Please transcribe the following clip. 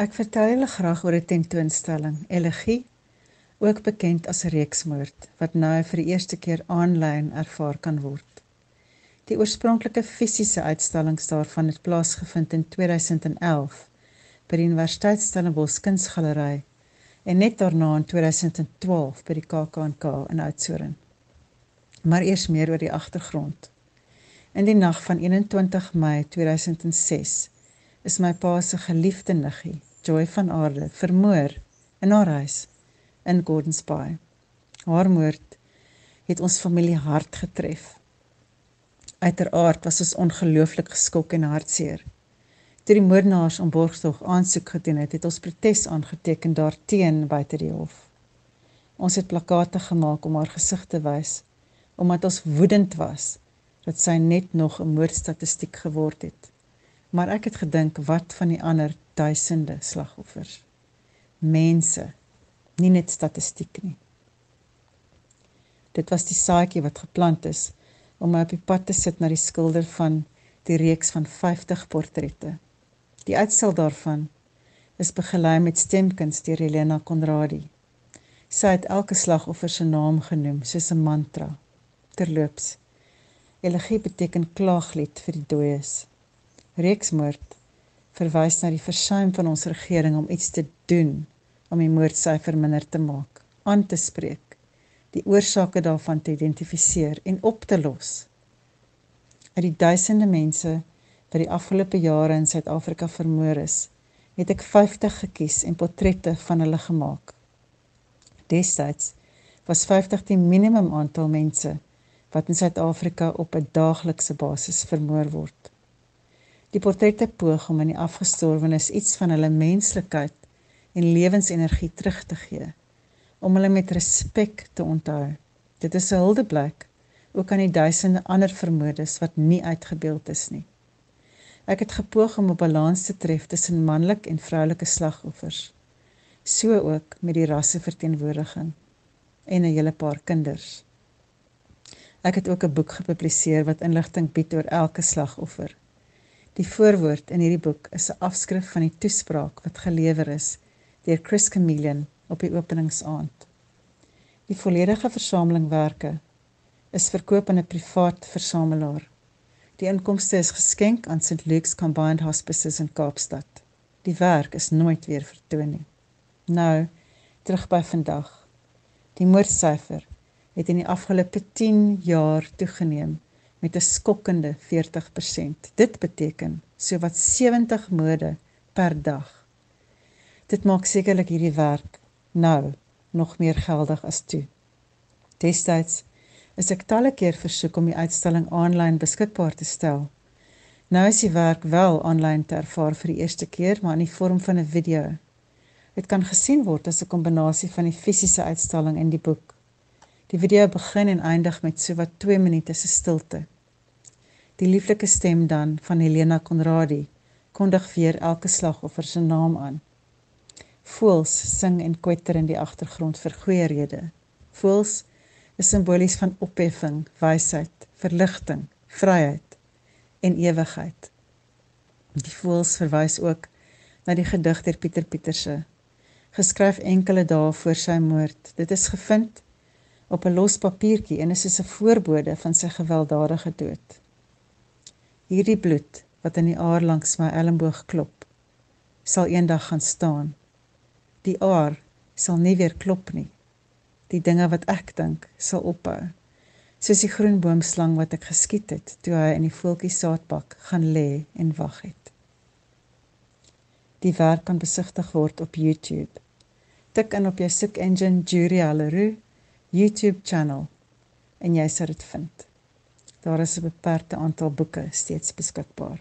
Ek vertel julle graag oor 'n tentoonstelling, Elegie, ook bekend as Reeksmoord, wat nou vir die eerste keer aanlyn ervaar kan word. Die oorspronklike fisiese uitstallings daarvan het plaasgevind in 2011 by die Universiteit Stellenbosch Kunsgalery en net daarna in 2012 by die KAK&K in Oudtshoorn. Maar eers meer oor die agtergrond. In die nag van 21 Mei 2006 is my pa se geliefde niggie, Joy van Aarde vermoor in haar huis in Gordons Bay. Haar moord het ons familie hard getref. Uiteraard was ons ongelooflik geskok en hartseer. Toe die moordenaars om borgtog aansoek gedoen het, het ons protes aangeteken daarteen buite die hof. Ons het plakate gemaak om haar gesig te wys omdat ons woedend was dat sy net nog 'n moordstatistiek geword het. Maar ek het gedink wat van die ander duisende slagoffers. Mense, nie net statistiek nie. Dit was die saadjie wat geplant is om my op die pad te sit na die skilder van die reeks van 50 portrette. Die uitstel daarvan is begelei met stemkuns deur Helena Konradi. Sy het elke slagoffer se naam genoem soos 'n mantra. Terloops. Elegie beteken klaaglied vir die dooies. Reeksmoord verwys na die versuim van ons regering om iets te doen om die moordsyfer minder te maak, aan te spreek, die oorsake daarvan te identifiseer en op te los. Uit die duisende mense wat die afgelope jare in Suid-Afrika vermoor is, het ek 50 gekies en portrette van hulle gemaak. Destyds was 50 die minimum aantal mense wat in Suid-Afrika op 'n daaglikse basis vermoor word. Die portrette poog om aan die afgestorwenes iets van hulle menslikheid en lewensenergie terug te gee, om hulle met respek te onthou. Dit is 'n huldeblyk ook aan die duisende ander vermoedes wat nie uitgebeeld is nie. Ek het gepoog om 'n balans te tref tussen manlike en vroulike slagoffers, so ook met die rasseverteenwoordiging en 'n hele paar kinders. Ek het ook 'n boek gepubliseer wat inligting bied oor elke slagoffer Die voorwoord in hierdie boek is 'n afskrif van die toespraak wat gelewer is deur Chris Chameleon op die openingsaand. Die volledige versamelingwerke is verkoop aan 'n privaat versamelaar. Die inkomste is geskenk aan St Luke's Combined Hospices in Kaapstad. Die werk is nooit weer vertoon nie. Nou terug by vandag. Die moordsyfer het in die afgelope 10 jaar toegeneem met 'n skokkende 40%. Dit beteken sowat 70 mode per dag. Dit maak sekerlik hierdie werk nou nog meer geldig as toe. Destyds is ek talle keer versoek om die uitstalling aanlyn beskikbaar te stel. Nou is die werk wel aanlyn te ervaar vir die eerste keer, maar in die vorm van 'n video. Dit kan gesien word as 'n kombinasie van die fisiese uitstalling en die boek. Die video begin en eindig met sowat 2 minute se stilte. Die lieflike stem dan van Helena Konradi kondig weer elke slagoffer se naam aan. Voels sing en kwetter in die agtergrond vir goeie rede. Voels is simbolies van opheffing, wysheid, verligting, vryheid en ewigheid. Die voels verwys ook na die gedig deur Pieter Pieterse, geskryf enkele dae voor sy moord. Dit is gevind op 'n los papiertjie en is soos 'n voorbode van sy gewelddadige dood. Hierdie bloed wat in die aar langs my elmboog klop, sal eendag gaan staan. Die aar sal nie weer klop nie. Die dinge wat ek dink sal ophou. Soos die groen boomslang wat ek geskiet het toe hy in die voeltjie saadbak gaan lê en wag het. Die werk kan besigtig word op YouTube. Tik in op jou soek engine Julia Leroux YouTube channel en jy sal dit vind. Daar is 'n beperkte aantal boeke steeds beskikbaar.